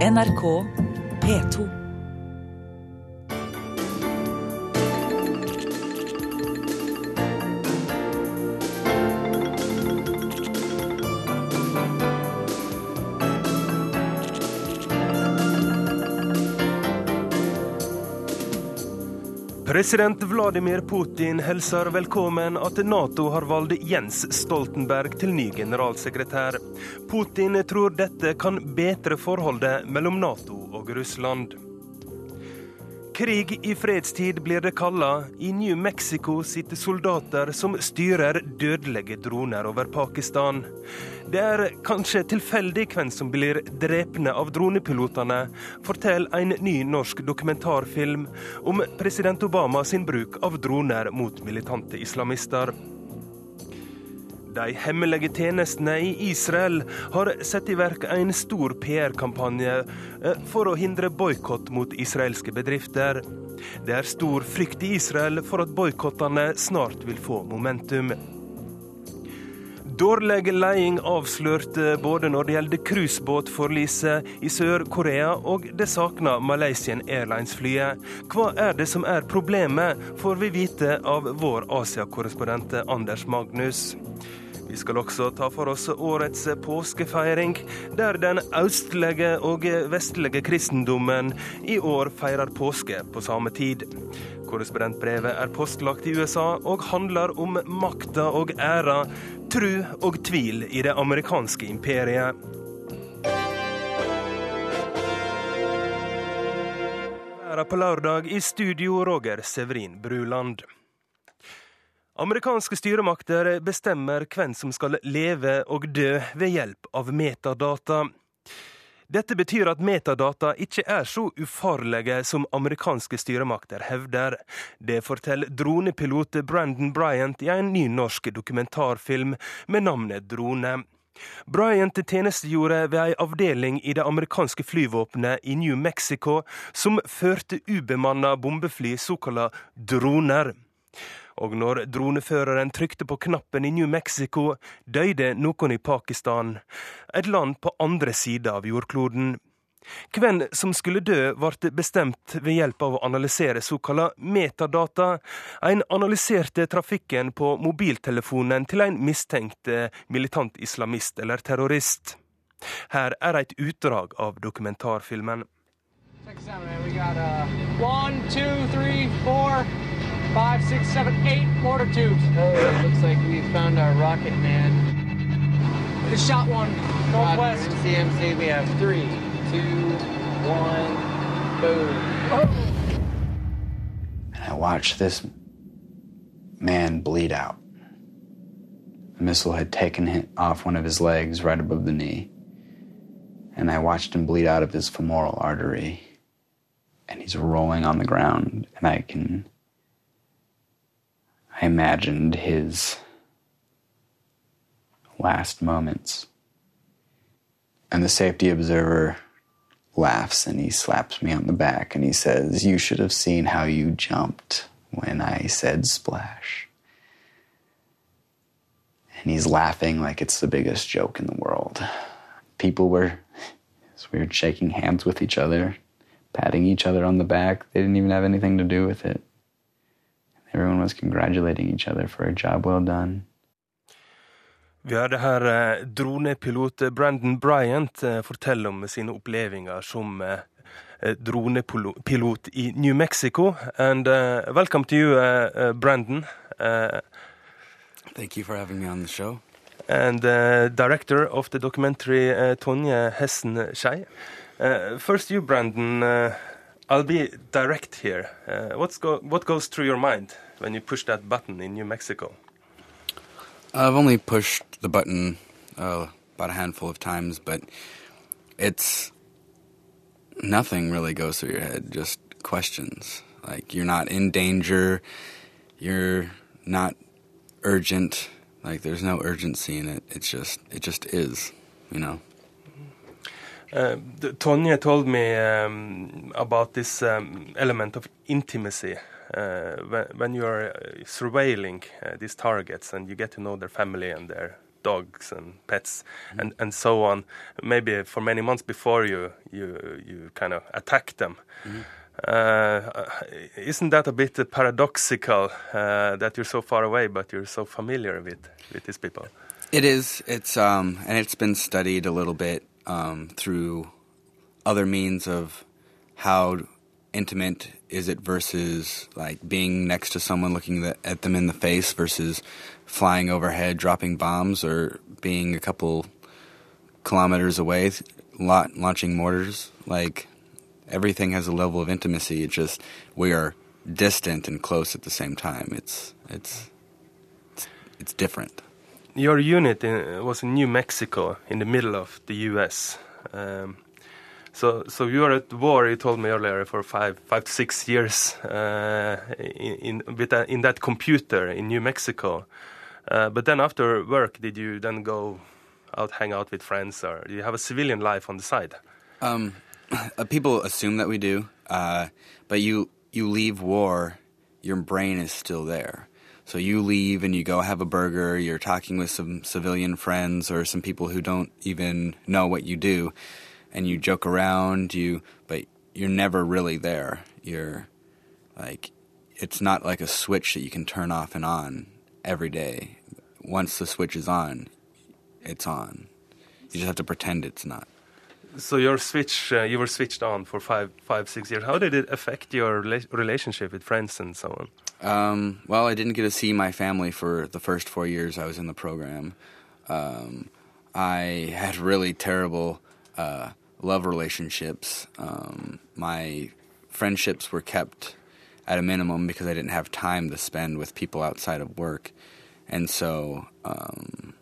NRK P2. President Vladimir Putin hilser velkommen at Nato har valgt Jens Stoltenberg til ny generalsekretær. Putin tror dette kan bedre forholdet mellom Nato og Russland. Krig i fredstid blir det kalla. I New Mexico sitter soldater som styrer dødelige droner over Pakistan. Det er kanskje tilfeldig hvem som blir drepne av dronepilotene, forteller en ny norsk dokumentarfilm om president Obama sin bruk av droner mot militante islamister. De hemmelige tjenestene i Israel har satt i verk en stor PR-kampanje eh, for å hindre boikott mot israelske bedrifter. Det er stor frykt i Israel for at boikottene snart vil få momentum. Dårlig leding avslørte både når det gjelder cruisebåtforliset i Sør-Korea og det savna Malaysian Airlines-flyet. Hva er det som er problemet, får vi vite av vår Asia-korrespondent Anders Magnus. Vi skal også ta for oss årets påskefeiring, der den østlige og vestlige kristendommen i år feirer påske på samme tid. Korrespondentbrevet er postlagt i USA og handler om makta og æra, tru og tvil i det amerikanske imperiet. Været på lørdag i studio Roger Severin Bruland. Amerikanske styremakter bestemmer hvem som skal leve og dø ved hjelp av metadata. Dette betyr at metadata ikke er så ufarlige som amerikanske styremakter hevder. Det forteller dronepilot Brandon Bryant i en ny norsk dokumentarfilm med navnet Drone. Bryant tjenestegjorde ved ei avdeling i det amerikanske flyvåpenet i New Mexico som førte ubemanna bombefly, såkalla droner. Og når droneføreren trykte på knappen i New Mexico, døde noen i Pakistan, et land på andre sida av jordkloden. Hvem som skulle dø, ble bestemt ved hjelp av å analysere såkalla metadata. En analyserte trafikken på mobiltelefonen til en mistenkt eh, militant islamist eller terrorist. Her er et utdrag av dokumentarfilmen. Check this out, man. We got, uh, one, two, three, four five, six, seven, eight mortar tubes. Oh, looks like we found our rocket man. The shot one northwest. Uh, CMC, we have three, two, one, boom. Oh. And I watched this man bleed out. The missile had taken off one of his legs right above the knee. And I watched him bleed out of his femoral artery. And he's rolling on the ground. And I can I imagined his last moments. And the safety observer laughs and he slaps me on the back and he says, You should have seen how you jumped when I said splash. And he's laughing like it's the biggest joke in the world. People were, we were shaking hands with each other, patting each other on the back. They didn't even have anything to do with it. Everyone was congratulating each other for a job well done. Vi hørte her eh, dronepilot Brandon Bryant eh, fortelle om sine opplevelser som eh, dronepilot i New Mexico. And uh, welcome to you, uh, uh, Brandon. Thank you for having me on the show. And director of the documentary, Tonje Hessen Skei. first, you, Brandon. I'll be direct here. Uh, what's go what goes through your mind when you push that button in New Mexico? I've only pushed the button uh, about a handful of times, but it's nothing really goes through your head. Just questions. Like you're not in danger. You're not urgent. Like there's no urgency in it. It's just it just is. You know. Uh, Tonje told me um, about this um, element of intimacy uh, when, when, you are uh, surveilling uh, these targets and you get to know their family and their dogs and pets and, and so on. Maybe for many months before you you you kind of attack them. Uh, isn't that a bit paradoxical uh, that you're so far away, but you're so familiar with with these people? It is. It's um, and it's been studied a little bit um, through other means of how intimate is it versus like being next to someone looking the, at them in the face versus flying overhead dropping bombs or being a couple kilometers away la- launching mortars? Like everything has a level of intimacy it's just we are distant and close at the same time. It's it's it's, it's different your unit in, was in New Mexico in the middle of the US um, so, so you were at war. You told me earlier for five, five to six years uh, in in, with a, in that computer in New Mexico. Uh, but then after work, did you then go out, hang out with friends, or do you have a civilian life on the side? Um, uh, people assume that we do, uh, but you you leave war, your brain is still there. So you leave and you go have a burger. You're talking with some civilian friends or some people who don't even know what you do and you joke around, you but you're never really there. You're like it's not like a switch that you can turn off and on every day. Once the switch is on, it's on. You just have to pretend it's not. So your switch, uh, you were switched on for five, five, six years. How did it affect your relationship with friends and so on? Um, well, I didn't get to see my family for the first four years I was in the program. Um, I had really terrible uh, love relationships. Um, my friendships were kept at a minimum because I didn't have time to spend with people outside of work, and so um,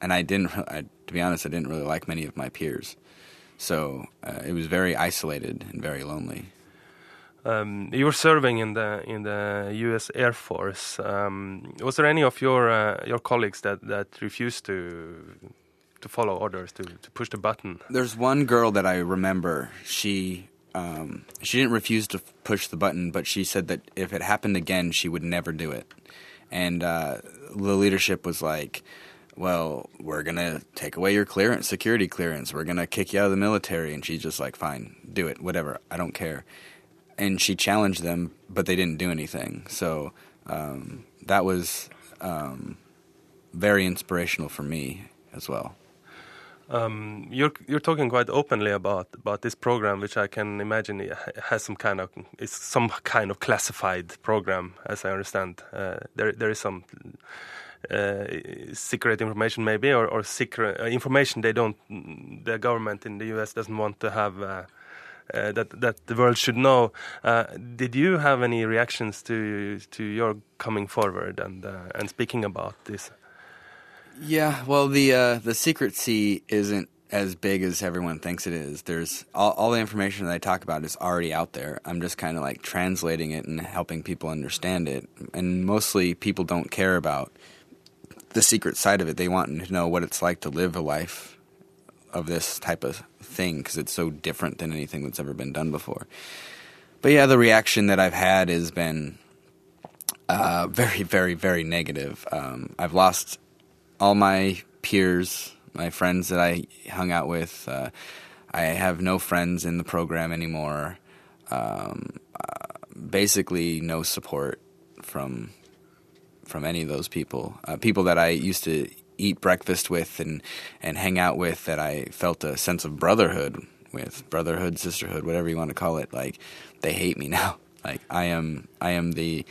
and I didn't. I, to be honest, I didn't really like many of my peers, so uh, it was very isolated and very lonely. Um, you were serving in the in the U.S. Air Force. Um, was there any of your uh, your colleagues that that refused to to follow orders to, to push the button. There's one girl that I remember. She um, she didn't refuse to push the button, but she said that if it happened again, she would never do it. And uh, the leadership was like, "Well, we're gonna take away your clearance, security clearance. We're gonna kick you out of the military." And she's just like, "Fine, do it, whatever. I don't care." And she challenged them, but they didn't do anything. So um, that was um, very inspirational for me as well. Um, you're you're talking quite openly about about this program, which I can imagine has some kind of is some kind of classified program, as I understand. Uh, there there is some uh, secret information, maybe, or, or secret uh, information they don't. The government in the U.S. doesn't want to have. Uh, uh, that that the world should know. Uh, did you have any reactions to to your coming forward and and speaking about this? Yeah, well, the uh, the secret sea isn't as big as everyone thinks it is. There's all, all the information that I talk about is already out there. I'm just kind of like translating it and helping people understand it. And mostly people don't care about the secret side of it. They want to know what it's like to live a life of this type of thing because it's so different than anything that's ever been done before. But yeah, the reaction that I've had has been uh, very, very, very negative. Um, I've lost all my peers, my friends that I hung out with. Uh, I have no friends in the program anymore. Um, uh, basically, no support from from any of those people. Uh, people that I used to eat breakfast with and and hang out with that I felt a sense of brotherhood with, brotherhood, sisterhood, whatever you want to call it. Like they hate me now. Like I am I am the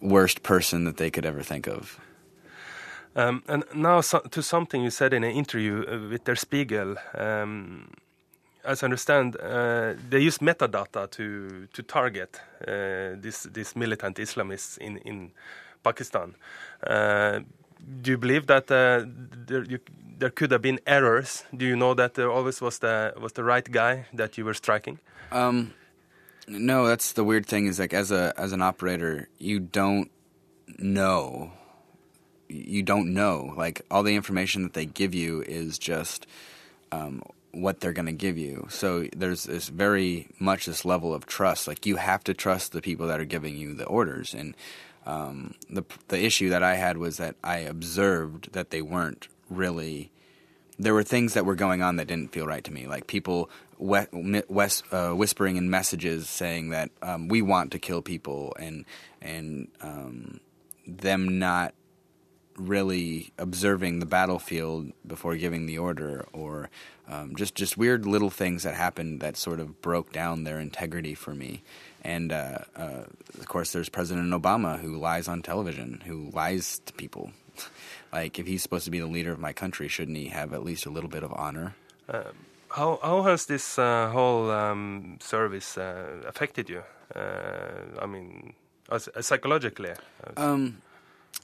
worst person that they could ever think of. Um, and now so, to something you said in an interview uh, with Der Spiegel. Um, as I understand, uh, they use metadata to to target uh, this these militant Islamists in in Pakistan. Uh, do you believe that uh, there, you, there could have been errors? Do you know that there always was the was the right guy that you were striking? Um, no, that's the weird thing. Is like as a as an operator, you don't know you don't know. Like all the information that they give you is just um, what they're going to give you. So there's this very much this level of trust. Like you have to trust the people that are giving you the orders, and Um, the the issue that I had was that I observed that they weren't really. There were things that were going on that didn't feel right to me, like people we- uh, whispering in messages saying that um, we want to kill people, and and um, them not really observing the battlefield before giving the order, or um, just just weird little things that happened that sort of broke down their integrity for me. And uh, uh, of course, there's President Obama who lies on television, who lies to people. like if he's supposed to be the leader of my country, shouldn't he have at least a little bit of honor? Um, how how has this uh, whole um, service uh, affected you? Uh, I mean, as, psychologically. Um,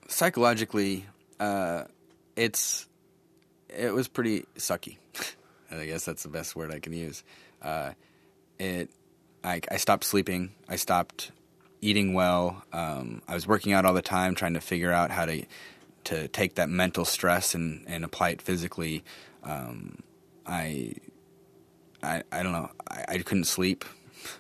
psychologically, uh, it's it was pretty sucky. I guess that's the best word I can use. Uh, it, I, I, stopped sleeping. I stopped eating well. Um, I was working out all the time, trying to figure out how to to take that mental stress and, and apply it physically. Um, I, I, I don't know. I, I couldn't sleep.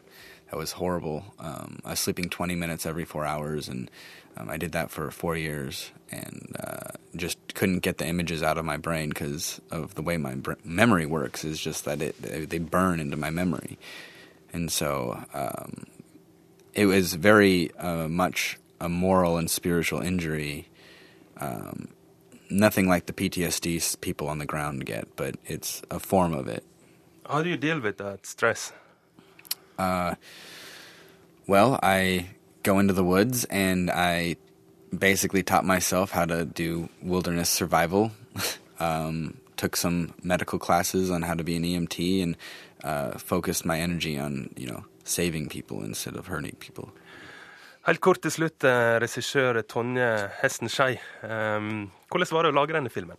that was horrible. Um, I was sleeping 20 minutes every four hours, and um, I did that for four years and uh, just couldn't get the images out of my brain because of the way my br- memory works. Is just that it they burn into my memory, and so um, it was very uh, much a moral and spiritual injury. Um, nothing like the PTSD people on the ground get, but it's a form of it. How do you deal with that stress? Uh, well, I go into the woods and I basically taught myself how to do wilderness survival. um, took some medical classes on how to be an EMT and uh, focused my energy on you know saving people instead of hurting people. Helt kort til slutt, eh, regissør Tonje Hesten Skei. Um, hvordan var det å lage denne filmen?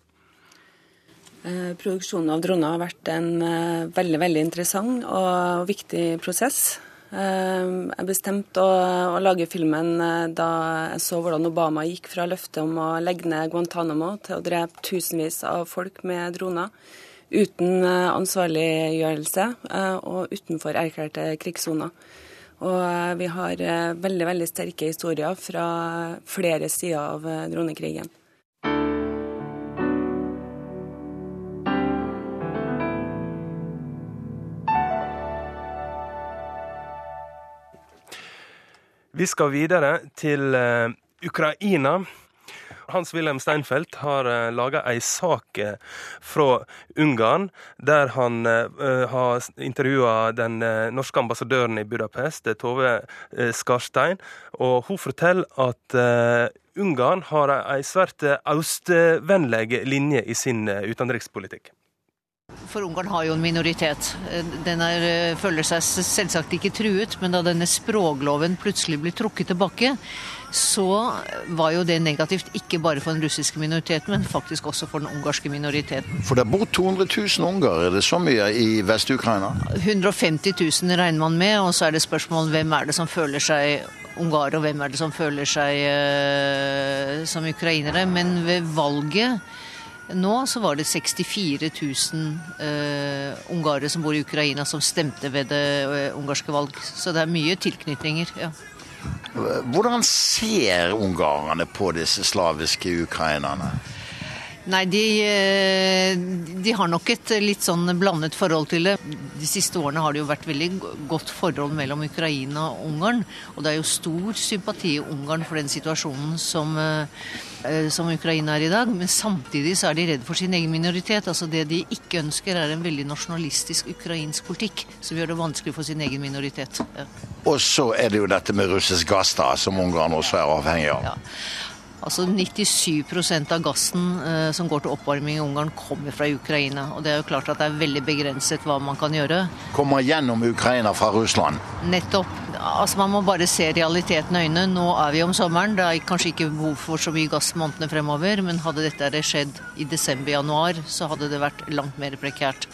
Eh, produksjonen av droner har vært en eh, veldig veldig interessant og viktig prosess. Jeg bestemte å, å, lage filmen da jeg så hvordan Obama gikk fra løftet om å legge ned Guantánamo til å drepe tusenvis av folk med droner uten eh, ansvarliggjørelse og utenfor erklærte krigssoner. Og vi har veldig, veldig sterke historier fra flere sider av dronekrigen. Vi skal videre til Ukraina. Hans-Wilhelm Steinfeld har uh, laga ei sak uh, fra Ungarn, der han uh, har intervjua den norske ambassadøren i Budapest, Tove Skarstein. Og hun forteller at Ungarn har ei svært austvennlig linje i sin utenrikspolitikk. For Ungarn har jo en minoritet. Den er, eh, føler seg selvsagt ikke truet, men da denne språkloven plutselig blir trukket tilbake, så var jo det negativt ikke bare for den russiske minoriteten, men faktisk også for den ungarske minoriteten. For det bor 200 000 ungarere, er det så mye i Vest-Ukraina? 150 000 regner man med, og så er det spørsmål hvem er det som føler seg ungarer, og hvem er det som føler seg uh, som ukrainere. Men ved valget nå så var det 64 000 uh, ungarere som bor i Ukraina, som stemte ved det uh, ungarske valg. Så det er mye tilknytninger. ja. Hvordan ser ungarerne på disse slaviske ukrainerne? Nei, de, eh, de, har nok et litt sånn blandet forhold til det. De siste årene har det jo vært veldig godt forhold mellom Ukraina og Ungarn. Og det er jo stor sympati i Ungarn for den situasjonen som, eh, som Ukraina er i dag. Men samtidig så er de redd for sin egen minoritet. Altså Det de ikke ønsker, er en veldig nasjonalistisk ukrainsk politikk som gjør det vanskelig for sin egen minoritet. Ja. Og så er det jo dette med russisk gass, da, som Ungarn også er avhengig av. Ja. Altså 97% av gassen eh, som går til oppvarming i Ungarn, kommer fra Ukraina. Og det er jo klart at det er veldig begrenset hva man kan gjøre. Kommer gjennom Ukraina fra Russland? Nettopp. Altså Man må bare se realiteten i øynene. Nå er vi om sommeren. Det er kanskje ikke behov for så mye gass månedene fremover, men hadde dette skjedd i desember-januar, så hadde det vært langt mer prekært.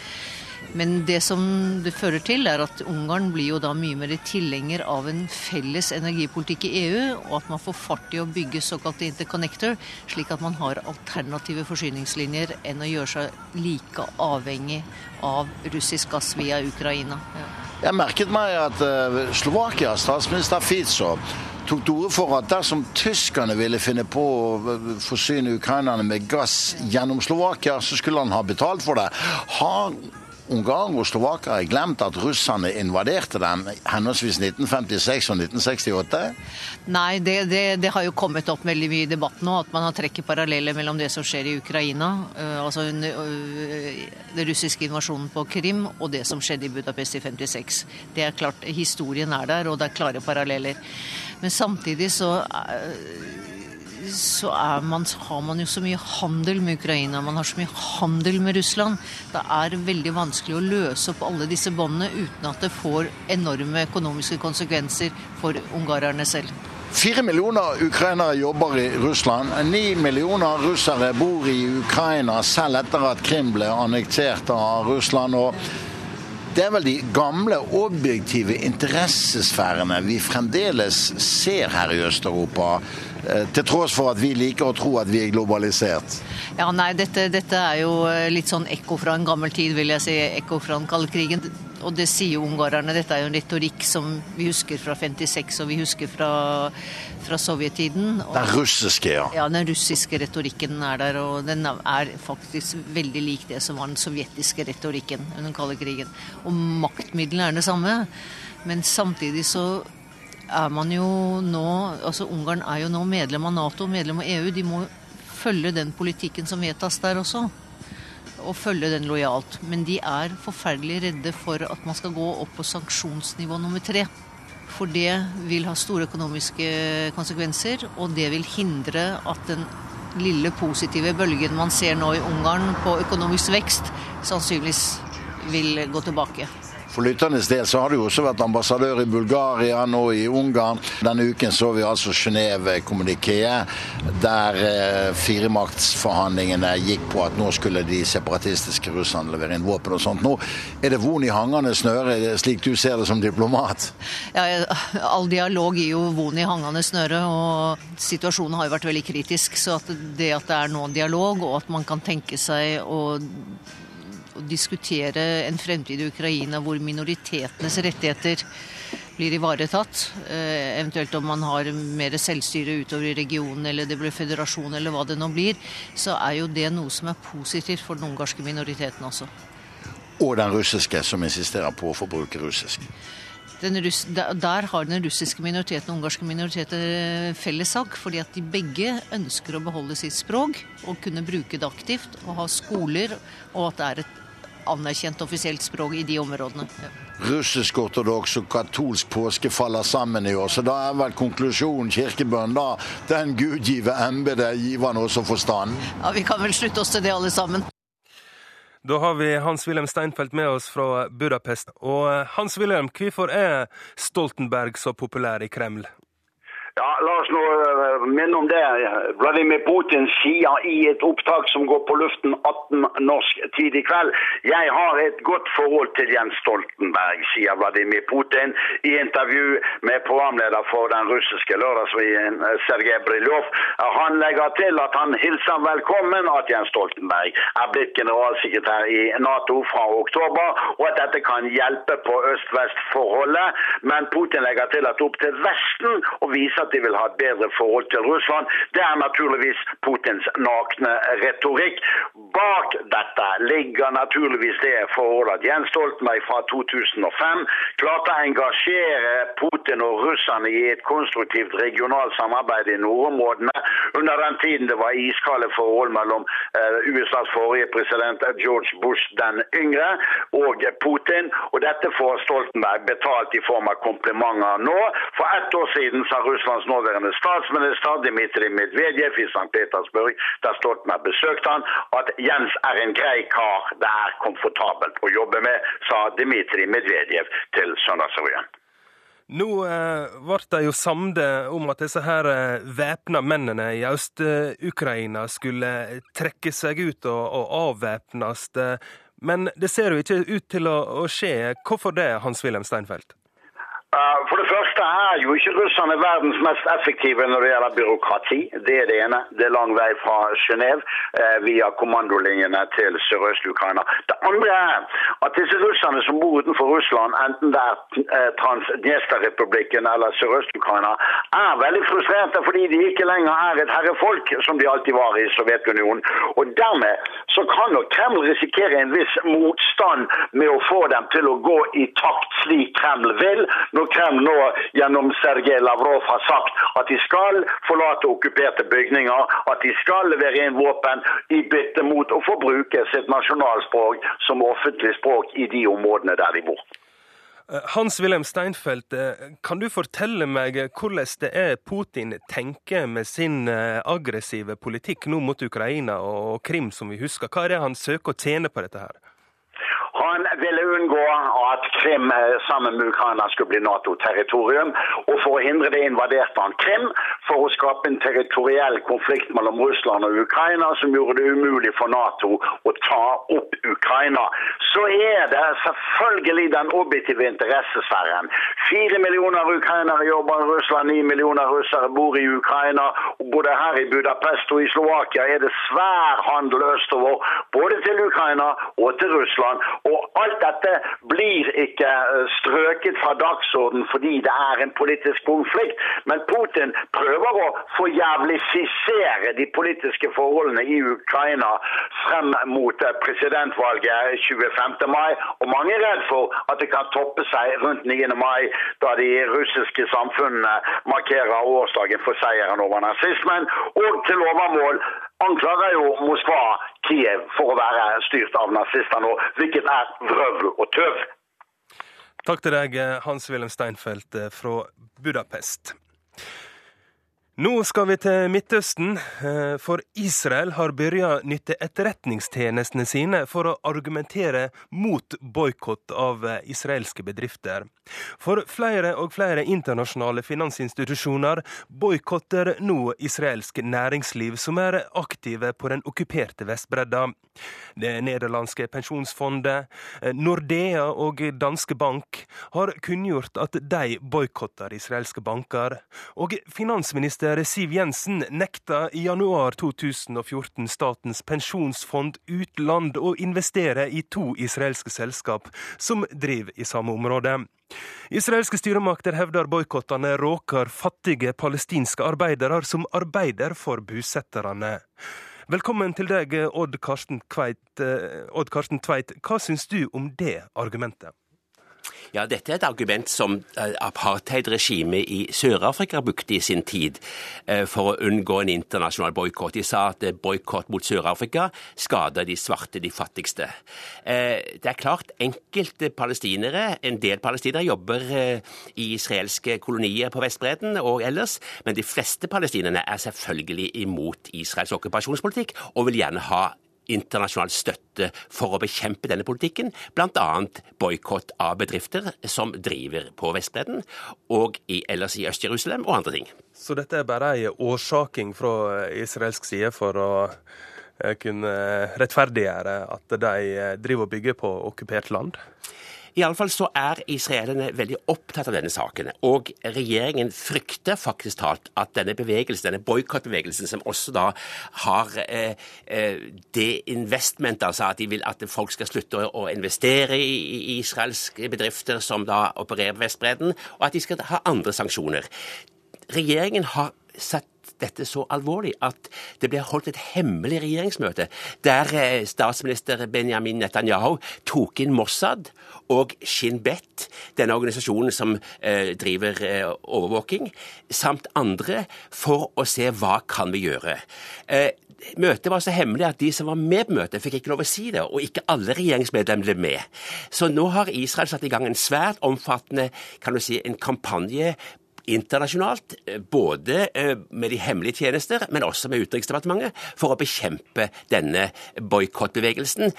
Men det som det fører til, er at Ungarn blir jo da mye mer tilhenger av en felles energipolitikk i EU, og at man får fart i å bygge såkalte interconnector, slik at man har alternative forsyningslinjer enn å gjøre seg like avhengig av russisk gass via Ukraina. Ja. Jeg merket meg at uh, Slovakias statsminister Fico tok til orde for at dersom tyskerne ville finne på å forsyne ukrainerne med gass gjennom Slovakia, så skulle han ha betalt for det. Har ungarere og slovakere glemt at russerne invaderte dem henholdsvis 1956 og 1968? Nei, det, det, det, har jo kommet opp veldig mye i debatten nå, at man har trekker paralleller mellom det som skjer i Ukraina, uh, altså uh, den russiske invasjonen på Krim, og det som skjedde i Budapest i 56. Det er klart, Historien er der, og det er klare paralleller. Men samtidig så uh, så man, har man jo så mye handel med Ukraina, man har så mye handel med Russland. Det er veldig vanskelig å løse opp alle disse båndene uten at det får enorme økonomiske konsekvenser for ungarerne selv. Fire millioner ukrainere jobber i Russland. Ni millioner russere bor i Ukraina selv etter at Krim ble annektert av Russland. og det er vel de gamle, objektive interessesfærene vi fremdeles ser her i Øst-Europa. Eh, til tross for at vi liker å tro at vi er globalisert. Ja, nei, dette, dette er jo eh, litt sånn ekko fra en gammel tid, vil jeg si. Ekko fra den kalde krigen. Og det sier jo ungarerne. Dette er jo en retorikk som vi husker fra 56, og vi husker fra, fra sovjettiden. Den russiske, ja. Ja, den russiske retorikken er der. Og den er faktisk veldig lik det som var den sovjetiske retorikken under den kalde krigen. Og maktmidlene er det samme. Men samtidig så er man jo nå Altså Ungarn er jo nå medlem av Nato, medlem av EU. De må følge den politikken som vedtas der også og følge den lojalt. Men de er forferdelig redde for at man skal gå opp på sanksjonsnivå nummer tre. For det vil ha store økonomiske konsekvenser, og det vil hindre at den lille positive bølgen man ser nå i Ungarn på økonomisk vekst, sannsynligvis vil gå tilbake. For lytternes del så har du også vært ambassadør i Bulgaria, nå i Ungarn. Denne uken så vi altså Genéve-kommunikéet, der eh, firemaktsforhandlingene gikk på at nå skulle de separatistiske russerne levere inn våpen og sånt. Nå er det von i hangende snøre, slik du ser det som diplomat? Ja, all dialog gir jo von i hangende snøre, og situasjonen har jo vært veldig kritisk. Så at det at det er nå dialog, og at man kan tenke seg å å diskutere en fremtid i Ukraina hvor minoritetenes rettigheter blir ivaretatt. Eh, eventuelt om man har mer selvstyre utover i regionen eller det blir føderasjon eller hva det nå blir, så er jo det noe som er positivt for den ungarske minoriteten også. Og den russiske, som insisterer på å få bruke russisk. Russ, der har den russiske minoriteten og ungarske minoriteten felles sak, fordi at de begge ønsker å beholde sitt språk og kunne bruke det aktivt, og ha skoler, og at det er et anerkjent offisielt språk i de områdene. Ja. Russisk-ortodoks og katolsk påske faller sammen i år, så da er vel konklusjonen kirkebønn da den Gud give embetet, giver han også forstand? Ja, Vi kan vel slutte oss til det alle sammen. Da har vi Hans-Wilhelm Steinfeld med oss fra Budapest. Og eh, Hans-Wilhelm, hvorfor er Stoltenberg så populær i Kreml? Ja, La oss nå uh, minne om det. Vladimir Putin sier i et opptak som går på luften 18 norsk tid i kveld jeg har et godt forhold til Jens Stoltenberg, sier Vladimir Putin i intervju med programleder for den russiske lørdagsrevyen uh, Sergej Briljov. Uh, han legger til at han hilser velkommen at Jens Stoltenberg er blitt generalsekretær i Nato fra oktober, og at dette kan hjelpe på øst-vest-forholdet. Men Putin legger til at opp til Vesten å vise at de vil ha et bedre forhold til Russland. Det er naturligvis Putins nakne retorikk. Bak dette ligger naturligvis det forholdet at Jens Stoltenberg fra 2005 klarte å engasjere Putin og russerne i et konstruktivt regionalt samarbeid i nordområdene under den tiden det var iskalde forhold mellom uh, USAs forrige president George Bush den yngre og Putin. Og dette får Stoltenberg betalt i form av komplimenter nå. For ett år siden sa Russlands nåværende statsminister Dmitrij Medvedev i St. Petersburg, der Stoltenberg besøkte han, at Jens er en grei kar det er komfortabelt å jobbe med, sa Dmitrij Medvedev til Søndagsrevyen. Nå eh, ble de jo samde om at disse her eh, væpna mennene i Øst-Ukraina skulle trekke seg ut og, og avvæpnes. Men det ser jo ikke ut til å, å skje. Hvorfor det, Hans-Wilhelm Steinfeld? Uh, For det første er jo ikke russerne verdens mest effektive når det gjelder byråkrati. Det er det ene. Det er lang vei fra Genéve eh, via kommandolinjene til Sørøst-Ukraina. Det andre er at disse russerne som bor utenfor Russland, enten det er eh, Transdniesterrepublikken eller Sørøst-Ukraina, er veldig frustrerte fordi de ikke lenger er et herrefolk, som de alltid var i Sovjetunionen. Og dermed så kan nok Kreml risikere en viss motstand med å få dem til å gå i takt slik Kreml vil. når Kreml nå gjennom Sergej Lavrov har sagt at de skal forlate okkuperte bygninger, at de skal levere inn våpen i bytte mot å få bruke sitt nasjonalspråk som offentlig språk i de områdene der de bor. Eh, Hans-Wilhelm Steinfeld, eh, kan du fortelle meg hvordan det er Putin tenker med sin eh, aggressive politikk nå mot Ukraina og Krim, som vi husker? Hva er det han søker å tjene på dette her? Han ville unngå at Krim eh, sammen med Ukraina skulle bli Nato-territorium. Og for å hindre det invaderte han Krim for å skape en territoriell konflikt mellom Russland og Ukraina som gjorde det umulig for Nato å ta opp Ukraina. Så er det selvfølgelig den objektive interessesfæren. Fire millioner ukrainere jobber i Russland, ni millioner russere bor i Ukraina. og Både her i Budapest og i Slovakia er det svær handel østover, både til Ukraina og til Russland. Og blir ikke eh, strøket fra dagsorden fordi det er en politisk konflikt. Men Putin prøver å forjævlisere de politiske forholdene i Ukraina frem mot eh, presidentvalget 25. mai. Og mange er redd for at det kan toppe seg rundt 9. mai, da de russiske samfunnene markerer årsdagen for seieren over nazismen. Og til overmål anklager jo Moskva Kiev for å være styrt av nazister nå, hvilket er vrøvl og tøv. Takk til deg, Hans-Wilhelm Steinfeld eh, fra Budapest. Nå skal vi til Midtøsten, eh, for Israel har begynt å nytte etterretningstjenestene sine for å argumentere mot boikott av eh, israelske bedrifter. For flere og flere internasjonale finansinstitusjoner boikotter nå israelsk næringsliv som er aktive på den okkuperte Vestbredda. Det nederlandske pensjonsfondet, eh, Nordea og Danske Bank har kunngjort at de boikotter israelske banker. Og finansminister Siv Jensen nekta i januar 2014 Statens pensjonsfond utland å investere i to israelske selskap som driver i samme område. Israelske styremakter hevder boikottene råker fattige palestinske arbeidere som arbeider for bosetterne. Velkommen til deg, Odd Karsten, Kveit, Odd Karsten Tveit. Hva syns du om det argumentet? Ja, dette er et argument som apartheidregimet i Sør-Afrika brukte i sin tid for å unngå en internasjonal boikott. De sa at boikott mot Sør-Afrika skader de svarte, de fattigste. Det er klart enkelte palestinere, en del palestinere, jobber i israelske kolonier på Vestbredden og ellers, men de fleste palestinerne er selvfølgelig imot Israels okkupasjonspolitikk og vil gjerne ha internasjonal støtte for å bekjempe denne politikken, bl.a. boikott av bedrifter som driver på Vestbredden og i, ellers i Øst-Jerusalem og andre ting. Så dette er bare ei årsaking fra israelsk side for å kunne rettferdiggjøre at de driver og bygger på okkupert land? Iallfall så er israelerne veldig opptatt av denne saken. Og regjeringen frykter faktisk talt at denne bevegelsen, denne boikottbevegelsen, som også da har eh, det investment, altså at de vil at folk skal slutte å investere i, i israelske bedrifter som da opererer på Vestbredden, og at de skal ha andre sanksjoner. Regjeringen har sett dette så alvorlig at det ble holdt et hemmelig regjeringsmøte der statsminister Benjamin Netanyahu tok inn Mossad og Shin Bet, denne organisasjonen som eh, driver eh, overvåking, samt andre, for å se hva kan vi gjøre. Eh, Møtet var så hemmelig at de som var med på møtet, fikk ikke lov å si det, og ikke alle regjeringsmedlemmer ble med. Så nå har Israel satt i gang en svært omfattende kan du si, en kampanje internasjonalt, både med de hemmelige tjenester, men også med Utenriksdepartementet, for å bekjempe denne boikottbevegelsen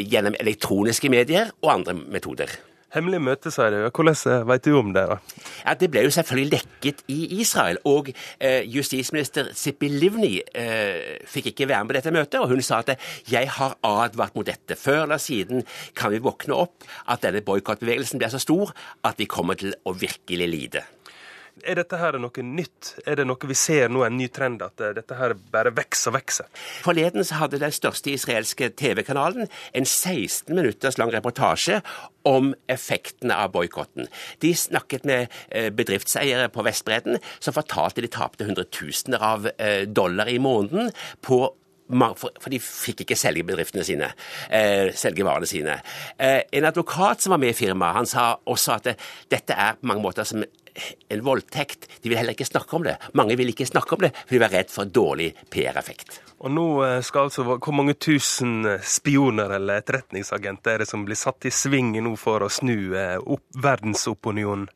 gjennom elektroniske medier og andre metoder. Hemmelig møte, sier du. Hvordan eh, vet du om det? da? Ja, Det ble jo selvfølgelig lekket i Israel. Og eh, justisminister Sippi Livni eh, fikk ikke være med på dette møtet. Og hun sa at jeg har advart mot dette. Før eller siden kan vi våkne opp at denne boikottbevegelsen blir så stor at vi kommer til å virkelig lide. Er dette her noe nytt? Er det noe vi ser nå, en ny trend, at eh, dette her bare vokser og vokser? Forleden så hadde den største israelske TV-kanalen en 16 minutters lang reportasje om effektene av boikotten. De snakket med eh, bedriftseiere på Vestbredden som fortalte de tapte hundretusener av eh, dollar i måneden på for de fikk ikke selge bedriftene sine, selge varene sine. En advokat som var med i firmaet, han sa også at dette er på mange måter som en voldtekt. De vil heller ikke snakke om det. Mange vil ikke snakke om det, for de var redd for dårlig PR-effekt. Og nå eh, skal altså Hvor mange tusen eh, spioner eller etterretningsagenter er det som blir satt i sving nå for å snu eh, opp verdensopinionen?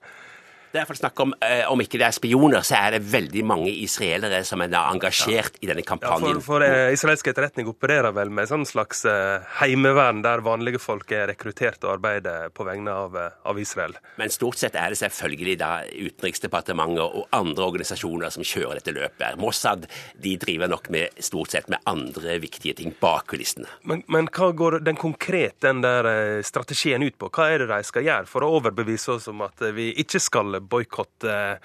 Det er å snakke om, eh, om ikke det er spioner, så er det veldig mange israelere som er engasjert i denne kampanjen. Ja, for, for eh, Israelsk etterretning opererer vel med sånn slags eh, heimevern der vanlige folk er rekruttert og arbeider på vegne av, eh, av, Israel? Men stort sett er det selvfølgelig da Utenriksdepartementet og andre organisasjoner som kjører dette løpet. Mossad de driver nok med, stort sett med andre viktige ting bak kulissene. Men, men hva går den konkrete den der eh, strategien ut på? Hva er det de skal gjøre for å overbevise oss om at vi ikke skal boikotte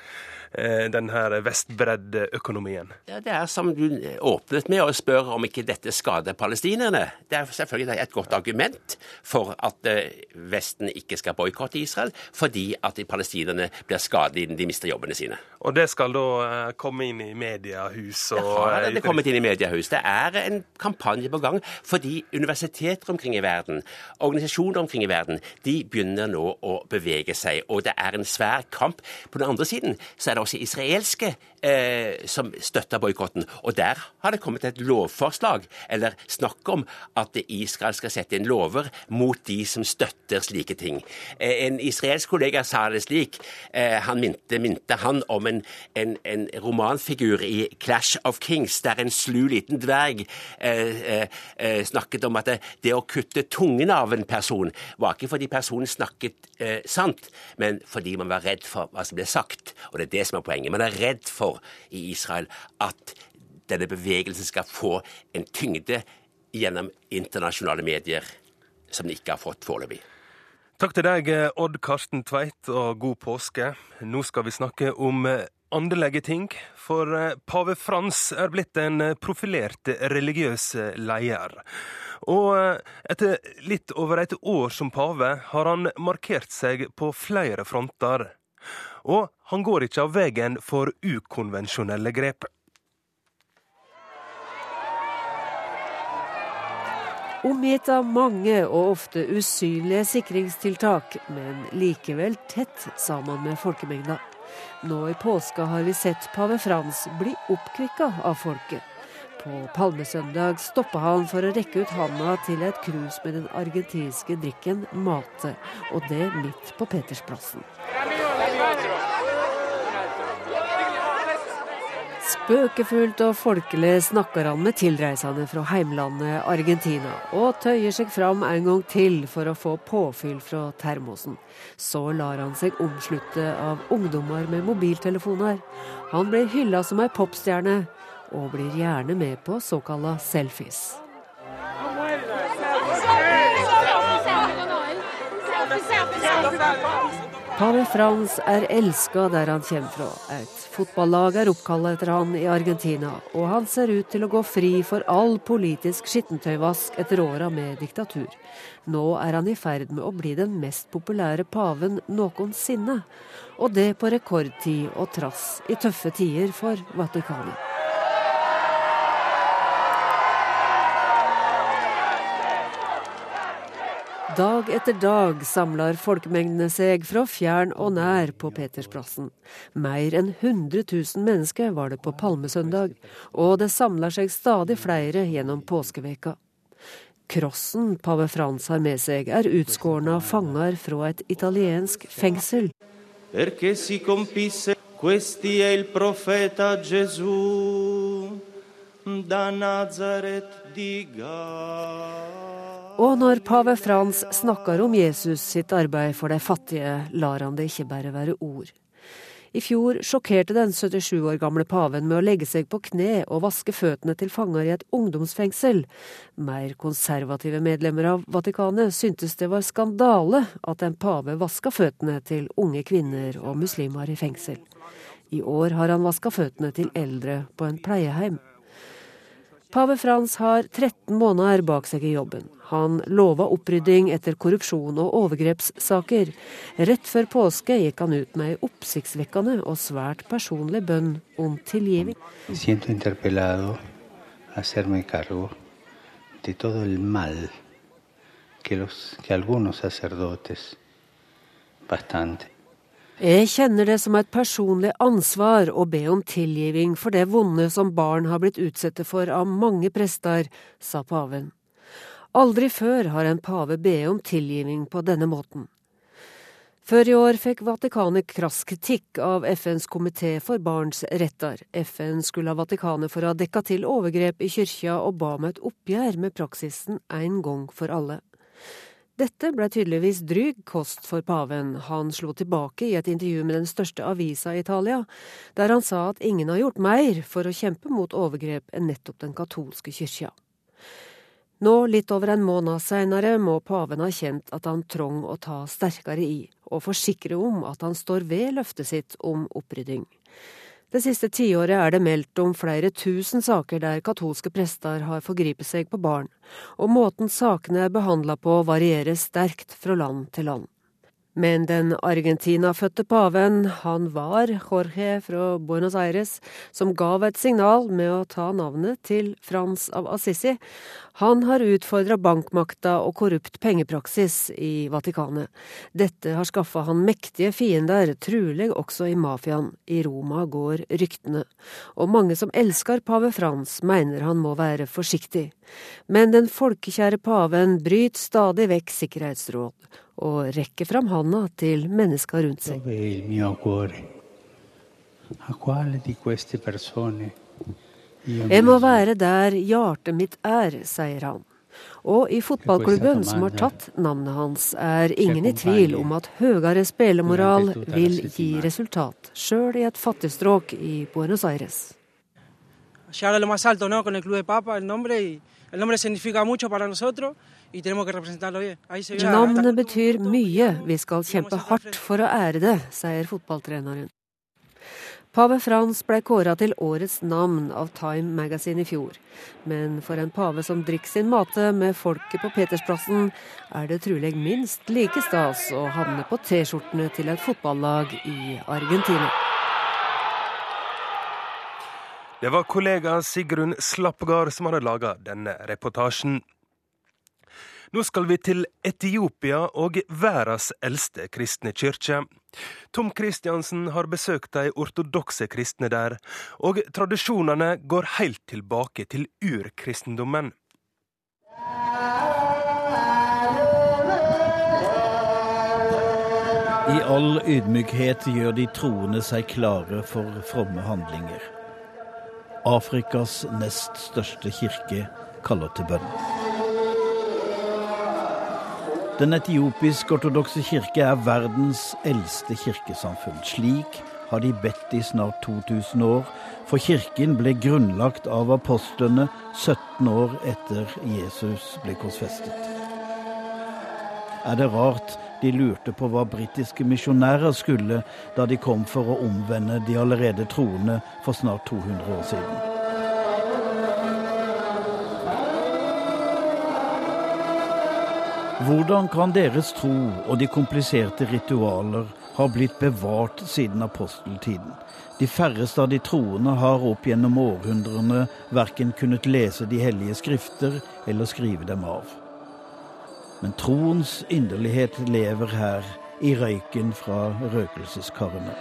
Eh, vestbreddeøkonomien? her? Ja, det er som du åpnet med å spørre om ikke dette skader palestinerne. Det er selvfølgelig et godt argument for at eh, Vesten ikke skal boikotte Israel, fordi at palestinerne blir skadet innen de mister jobbene sine. Og det skal da eh, komme inn i mediehus og Det har det kommet inn i mediehus. Det er en kampanje på gang fordi universiteter omkring i verden, organisasjoner omkring i verden, de begynner nå å bevege seg. Og det er en svær kamp. På den andre siden så er det det også israelske eh, som støtter boikotten. Og der har det kommet et lovforslag, eller snakk om at Israel skal sette inn lover mot de som støtter slike ting. Eh, en israelsk kollega sa det slik. Eh, han minte, minte han om en, en, en, romanfigur i Clash of Kings, der en slu liten dverg eh, eh, eh, snakket om at det, det, å kutte tungen av en person var ikke fordi personen snakket sant, men fordi man var redd for hva som ble sagt. Og det er det som er poenget. Man er redd for i Israel at denne bevegelsen skal få en tyngde gjennom internasjonale medier som den ikke har fått foreløpig. Takk til deg, Odd Karsten Tveit, og god påske. Nå skal vi snakke om åndelige ting, for pave Frans er blitt en profilert religiøs leder. Og etter litt over et år som pave har han markert seg på flere fronter. Og han går ikke av veien for ukonvensjonelle grep. Omgitt av mange og ofte usynlige sikringstiltak, men likevel tett sammen med folkemengda. Nå i påska har vi sett pave Frans bli oppkvikka av folket. På palmesøndag stoppa han for å rekke ut handa til et krus med den argentinske drikken Mate, og det midt på Petersplassen. Spøkefullt og folkelig snakker han med tilreisende fra heimlandet Argentina, og tøyer seg fram en gang til for å få påfyll fra termosen. Så lar han seg omslutte av ungdommer med mobiltelefoner. Han blir hylla som ei popstjerne, og blir gjerne med på såkalla selfies. Pave Frans er elska der han kommer fra. Et fotballag er oppkalt etter han i Argentina, og han ser ut til å gå fri for all politisk skittentøyvask etter åra med diktatur. Nå er han i ferd med å bli den mest populære paven noensinne. Og det på rekordtid og trass i tøffe tider for Vatikanet. Dag etter dag samler folkemengdene seg fra fjern og nær på Petersplassen. Mer enn 100 000 mennesker var det på palmesøndag, og det samler seg stadig flere gjennom påskeveka. Krossen pave Frans har med seg, er utskårne av fanger fra et italiensk fengsel. Perché si compisse questi è il profeta Gesù da Nazaret di Galilea. Og når pave Frans snakker om Jesus sitt arbeid for de fattige, lar han det ikke bare være ord. I fjor sjokkerte den 77 år gamle paven med å legge seg på kne og vaske føttene til fanger i et ungdomsfengsel. Mer konservative medlemmer av Vatikanet syntes det var skandale at en pave vaska føttene til unge kvinner og muslimer i fengsel. I år har han vaska føttene til eldre på en pleieheim. Pave Frans har 13 måneder bak seg i jobben. Han lova opprydding etter korrupsjon og overgrepssaker. Rett før påske gikk han ut med ei oppsiktsvekkende og svært personlig bønn om tilgivning. de todo el mal que, los, que algunos sacerdotes, bastante, jeg kjenner det som et personlig ansvar å be om tilgivning for det vonde som barn har blitt utsatt for av mange prester, sa paven. Aldri før har en pave be om tilgivning på denne måten. Før i år fikk Vatikanet krass kritikk av FNs komité for barns retter. FN skulle ha Vatikanet for å ha dekka til overgrep i kyrkja, og ba om et oppgjør med praksisen en gang for alle. Dette ble tydeligvis dryg kost for paven. Han slo tilbake i et intervju med den største avisa i Italia, der han sa at ingen har gjort mer for å kjempe mot overgrep enn nettopp den katolske kyrkja. Nå, litt over en måned seinere, må paven ha kjent at han trong å ta sterkere i, og forsikre om at han står ved løftet sitt om opprydding. Det siste tiåret er det meldt om flere tusen saker der katolske prester har forgripet seg på barn, og måten sakene er behandla på varierer sterkt fra land til land. Men den Argentina-fødte paven, han var Jorge fra Buenos Aires, som gav et signal med å ta navnet til Frans av Assisi. Han har utfordra bankmakta og korrupt pengepraksis i Vatikanet. Dette har skaffa han mektige fiender, trulig også i mafiaen. I Roma går ryktene. Og mange som elsker pave Frans, mener han må være forsiktig. Men den folkekjære paven bryter stadig vekk sikkerhetsråd og rekker fram handa til mennesker rundt seg. Jeg må være der hjertet mitt er, sier han. Og i fotballklubben som har tatt navnet hans, er ingen i tvil om at høyere spillemoral vil gi resultat, sjøl i et fattigstråk i Buenos Aires. El nombre significa mucho para nosotros y tenemos que representarlo bien. Navnet betyr mye, vi skal kjempe hardt for å ære det, sier fotballtreneren. Pave Frans ble kåra til årets navn av Time Magazine i fjor. Men for en pave som drikker sin mate med folket på Petersplassen, er det trolig minst like stas å havne på T-skjortene til et fotballag i Argentina. Det var kollega Sigrun Slappgard som hadde laga denne reportasjen. Nå skal vi til Etiopia og verdens eldste kristne kirke. Tom Kristiansen har besøkt de ortodokse kristne der, og tradisjonene går helt tilbake til urkristendommen. I all ydmykhet gjør de troende seg klare for fromme handlinger. Afrikas nest største kirke kaller til bønn. Den etiopisk-ortodokse kirke er verdens eldste kirkesamfunn. Slik har de bedt i snart 2000 år, for kirken ble grunnlagt av apostlene 17 år etter Jesus ble korsfestet. Er det rart de lurte på hva britiske misjonærer skulle da de kom for å omvende de allerede troende for snart 200 år siden? Hvordan kan deres tro og de kompliserte ritualer ha blitt bevart siden aposteltiden? De færreste av de troende har opp gjennom århundrene verken kunnet lese de hellige skrifter eller skrive dem av. Men troens inderlighet lever her, i røyken fra røkelseskarene.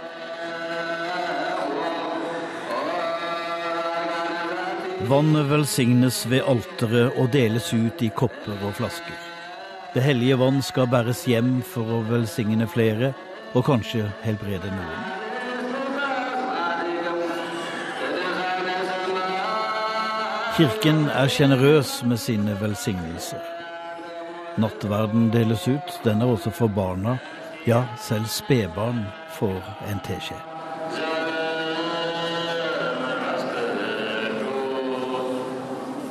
Vannet velsignes ved alteret og deles ut i kopper og flasker. Det hellige vann skal bæres hjem for å velsigne flere, og kanskje helbrede noen. Kirken er sjenerøs med sine velsignelser. Nattverden deles ut, den er også for barna. Ja, selv spedbarn får en teskje.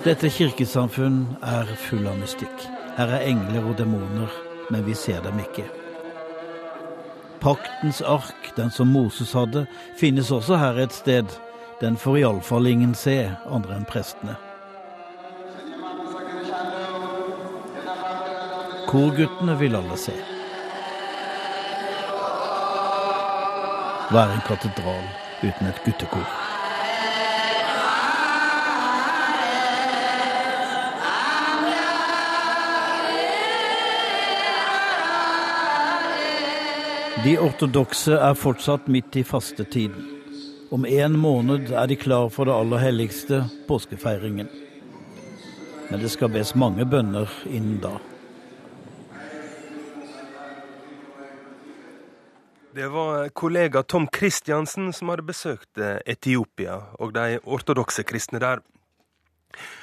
Dette kirkesamfunn er full av mystikk. Her er engler og demoner, men vi ser dem ikke. Paktens ark, den som Moses hadde, finnes også her et sted. Den får iallfall ingen se, andre enn prestene. Korguttene vil alle se. Hva en katedral uten et guttekor? De ortodokse er fortsatt midt i fastetiden. Om en måned er de klar for det aller helligste, påskefeiringen. Men det skal bes mange bønner innen da. Det var kollega Tom Christiansen som hadde besøkt Etiopia og de ortodokse kristne der.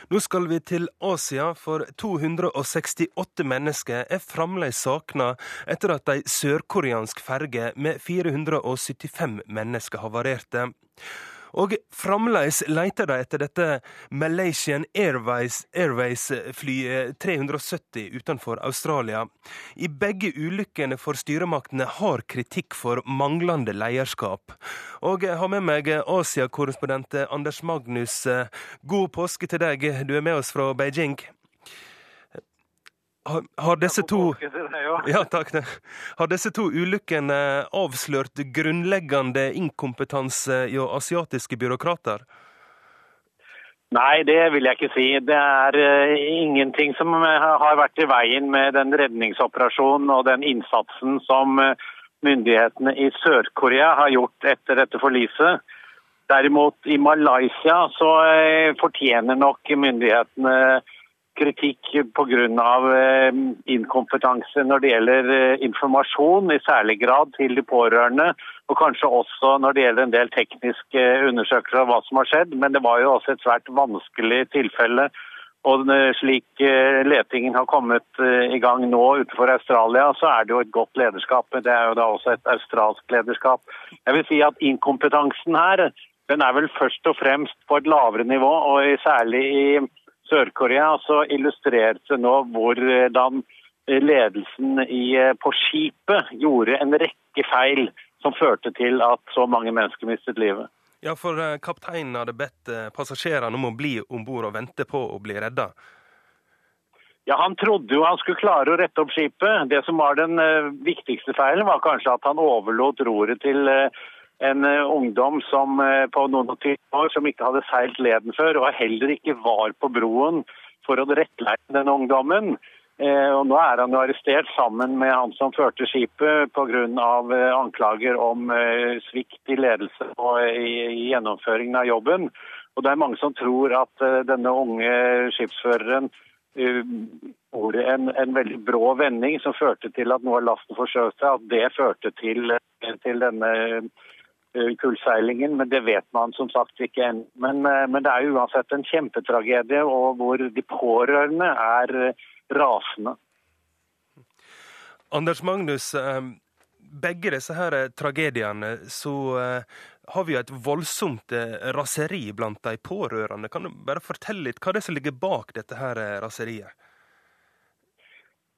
Nå skal vi til Asia, for 268 mennesker er fremdeles savna etter at ei sørkoreansk ferge med 475 mennesker havarerte. Og fremdeles leter de etter dette Malaysian Airways-flyet Airways 370 utenfor Australia. I begge ulykkene får styremaktene hard kritikk for manglende lederskap. Og jeg har med meg Asia-korrespondent Anders Magnus. God påske til deg, du er med oss fra Beijing. Har, har, disse to, ja, takk, har disse to ulykkene avslørt grunnleggende inkompetanse i asiatiske byråkrater? Nei, det vil jeg ikke si. Det er uh, ingenting som har vært i veien med den redningsoperasjonen og den innsatsen som uh, myndighetene i Sør-Korea har gjort etter dette forliset. Derimot i Malaysia så uh, fortjener nok myndighetene kritikk pga. Eh, inkompetanse når det gjelder eh, informasjon, i særlig grad til de pårørende. Og kanskje også når det gjelder en del tekniske undersøkelser av hva som har skjedd. Men det var jo også et svært vanskelig tilfelle. Og slik eh, letingen har kommet i gang nå utenfor Australia, så er det jo et godt lederskap. Det er jo da også et australsk lederskap. Jeg vil si at inkompetansen her den er vel først og fremst på et lavere nivå, og særlig i Sør-Korea, så illustrerte det nå hvordan ledelsen i, på skipet gjorde en rekke feil som førte til at så mange mennesker mistet livet. Ja, for eh, kapteinen hadde bedt eh, passasjerene om å bli om bord og vente på å bli redda. Ja, Han trodde jo han skulle klare å rette opp skipet. Det som var den viktigste feilen, var kanskje at han overlot roret til en uh, ungdom som uh, på noen og tyve år som ikke hadde seilt leden før, og heller ikke var på broen for å rettleie den ungdommen. Uh, og Nå er han jo arrestert sammen med han som førte skipet pga. Anklager om svikt i ledelse og i, gjennomføringen av jobben. Og Det er mange som tror at denne unge skipsføreren gjorde en, en, veldig brå vending som førte til at noe av lasten forskjøv seg. At det førte til, til denne Eh, kullseilingen, men det vet man som sagt ikke ennå. Men, eh, men, det er jo uansett en kjempetragedie, og hvor de pårørende er eh, rasende. Anders Magnus, begge disse her tragediene, så har vi et voldsomt raseri blant de pårørende. Kan du bare fortelle litt hva det er som ligger bak dette her raseriet?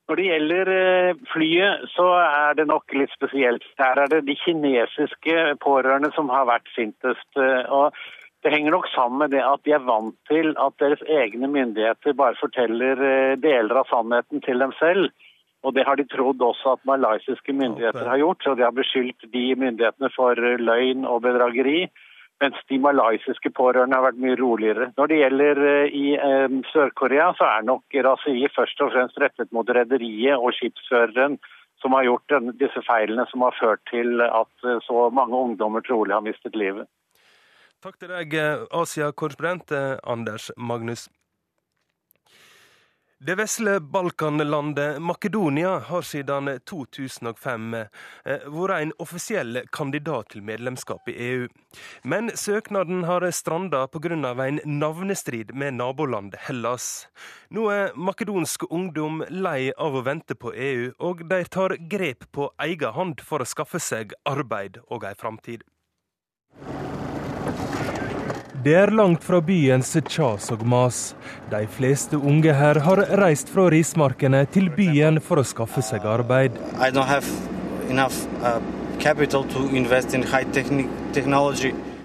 Når det gjelder eh, flyet, så er det nok litt spesielt. Her er det de kinesiske pårørende som har vært sintest. Eh, og det henger nok sammen med det at de er vant til at deres egne myndigheter bare forteller eh, deler av sannheten til dem selv. Og det har de trodd også at malaysiske myndigheter har gjort. Så de har beskyldt de myndighetene for løgn og bedrageri. Mens de malaysiske pårørende har vært mye roligere. Når det gjelder eh, i eh, Sør-Korea, så er nok raseriet først og fremst rettet mot rederiet og skipsføreren som har gjort disse feilene som har ført til at eh, så mange ungdommer trolig har mistet livet. Takk til deg, Asia-korrespondent Anders Magnus. Det vesle Balkanlandet Makedonia har siden 2005 eh, vært en offisiell kandidat til medlemskap i EU. Men søknaden har stranda pga. en navnestrid med nabolandet Hellas. Nå er makedonsk ungdom lei av å vente på EU, og de tar grep på egen hånd for å skaffe seg arbeid og ei framtid. Det er langt fra byens kjas og mas. De fleste unge her har reist fra rismarkene til byen for å skaffe seg arbeid. Enough, uh,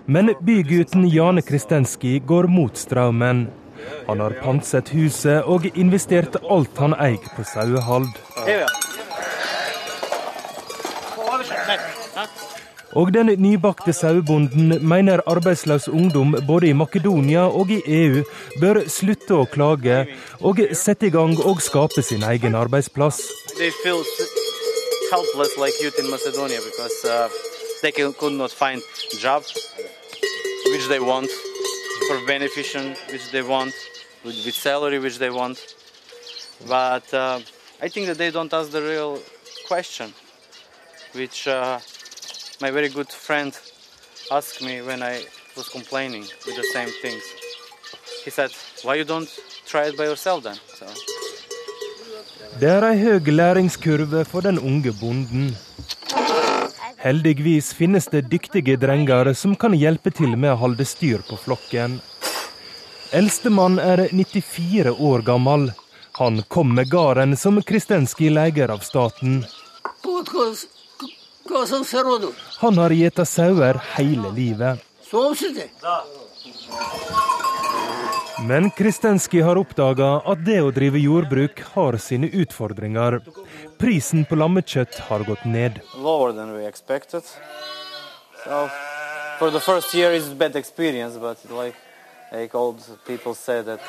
Men bygutten Jane Kristenski går mot strømmen. Han har pantset huset og investert alt han eier på sauehold. Og den nybakte sauebonden mener arbeidsløs ungdom både i Makedonia og i EU bør slutte å klage og sette i gang og skape sin egen arbeidsplass. uh, which they want for beneficial which they want with, with salary which they want but uh, I think that they don't ask the real question which uh, my very good friend asked me when I was complaining with the same things. He said, "Why you don't try it by yourself then?" So. Det er ei høy læringskurve for den unge bonden. Heldigvis finnes det dyktige drenger som kan hjelpe til med å holde styr på flokken. Eldstemann er 94 år gammel. Han kom med gården som Kristenski leier av staten. Han har gjeta sauer hele livet. Men Kristenski har oppdaga at det å drive jordbruk har sine utfordringer. Prisen på lammekjøtt har gått ned. So, for the first year it's bad experience, but like, like old people say that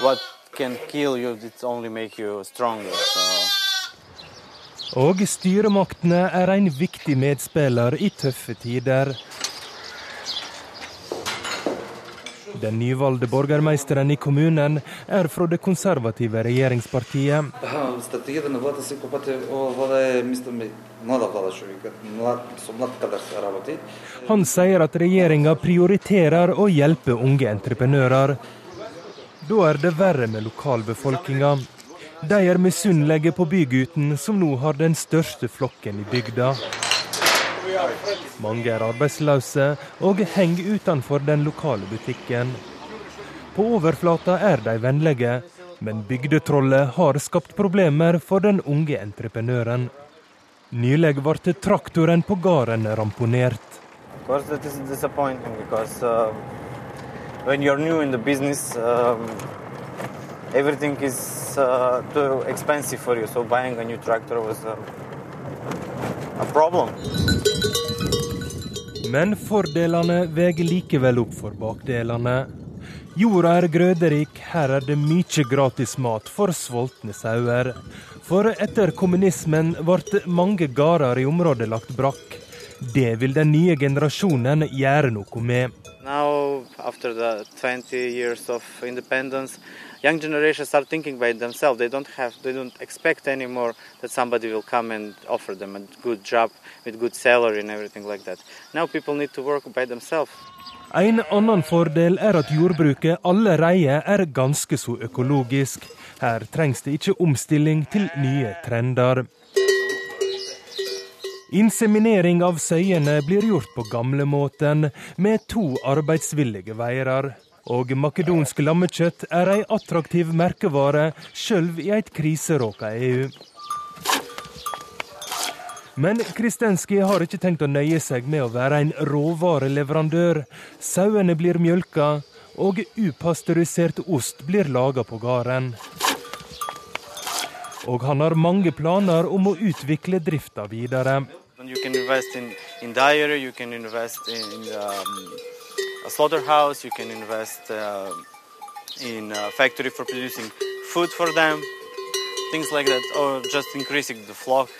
what can kill you, it only make you stronger. So. Og styremaktene er en viktig medspiller i tøffe tider. Den nyvalgte borgermeisteren i kommunen er fra det konservative regjeringspartiet. Han sier at regjeringa prioriterer å hjelpe unge entreprenører. Da er det verre med lokalbefolkninga. De er misunnelige på bygutten, som nå har den største flokken i bygda. Mange er arbeidsløse og henger utenfor den lokale butikken. På overflata er de vennlige, men bygdetrollet har skapt problemer for den unge entreprenøren. Nylig ble traktoren på gården ramponert. Because, uh, when you're new in the business, um, everything is uh, too expensive for you. So buying a new tractor was a, a problem. Men fordelene veier likevel opp for bakdelene. Jorda er grøderik, her er det mye gratis mat for sultne sauer. For etter kommunismen ble mange gårder i området lagt brakk. Det vil den nye generasjonen gjøre noe med. Now, after the 20 years of independence, young generations are thinking by themselves. They don't have, they don't expect anymore that somebody will come and offer them a good job with good salary and everything like that. Now people need to work by themselves. En annen fordel er at jordbruket allerede er ganske så økologisk. Her trengs det ikke omstilling til nye trender. Inseminering av søyene blir gjort på gamlemåten, med to arbeidsvillige veier. Og makedonsk lammekjøtt er ei attraktiv merkevare, sjøl i et kriseråka EU. Men Kristenski har ikke tenkt å nøye seg med å være en råvareleverandør. Sauene blir mjølka, og upasteurisert ost blir laga på gården. Og han har mange planer om å utvikle drifta videre. You can invest in, in dairy, you can invest in, um, a slaughterhouse, you can invest uh, in a factory for producing food for them, things like that, or just increasing the flock.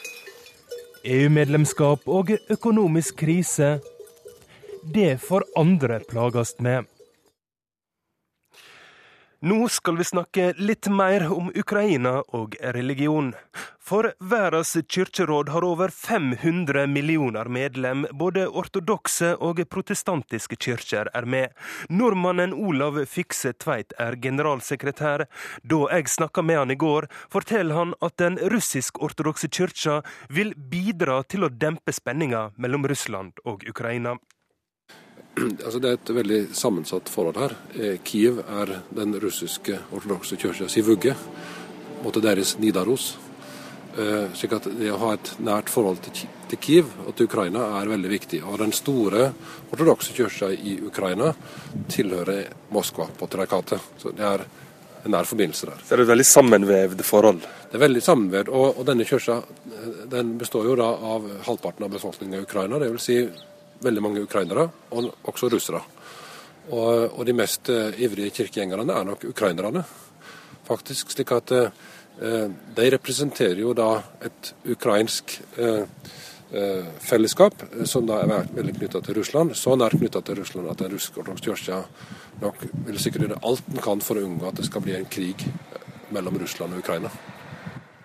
EU-medlemskap og økonomisk krise, det får andre plages med. Nå skal vi snakke litt mer om Ukraina og religion. For verdens kirkeråd har over 500 millioner medlem. Både ortodokse og protestantiske kirker er med. Nordmannen Olav Fikse Tveit er generalsekretær. Da jeg snakka med han i går, forteller han at den russisk-ortodokse kirka vil bidra til å dempe spenninga mellom Russland og Ukraina. Altså det er et veldig sammensatt forhold her. Eh, Kiev er den russiske ortodokse kirkas vugge, måtte deres Nidaros. Eh, slik at det å ha et nært forhold til Kiev og til Ukraina er veldig viktig. Og den store ortodokse kirka i Ukraina tilhører Moskva, på Trajkatet. Så det er en nær forbindelse der. Så det er et veldig sammenvevd forhold? Det er veldig sammenvevd. Og, og denne kirka den består jo da av halvparten av befolkningen i Ukraina. Det vil si veldig mange ukrainere, og også russere. Og, og de mest uh, ivrige kirkegjengerne er nok ukrainerne, faktisk. slik at uh, de representerer jo da et ukrainsk fellesskap som da er veldig knytta til Russland. Så nært knytta til Russland at den russisk-ortodokse nok vil gjøre alt den kan for å unngå at det skal bli en krig mellom Russland og Ukraina.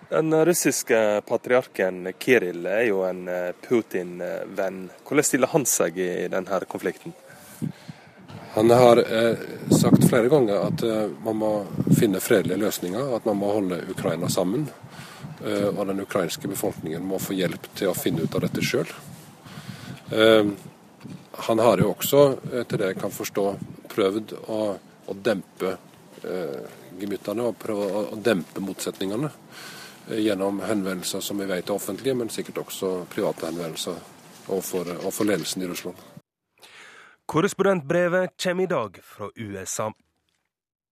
Den russiske patriarken Kiril er jo en eh, Putin-venn. Hvordan stiller han seg i denne konflikten? Han har eh, sagt flere ganger at eh, man må finne fredelige løsninger, at man må holde Ukraina sammen. Eh, og den ukrainske befolkningen må få hjelp til å finne ut av dette sjøl. Eh, han har jo også, etter det jeg kan forstå, prøvd å, å dempe eh, gemyttene og prøve å, å dempe motsetningene. Eh, gjennom henvendelser som vi vet er offentlige, men sikkert også private henvendelser overfor, overfor ledelsen i Russland. Korrespondentbrevet kommer i dag fra USA.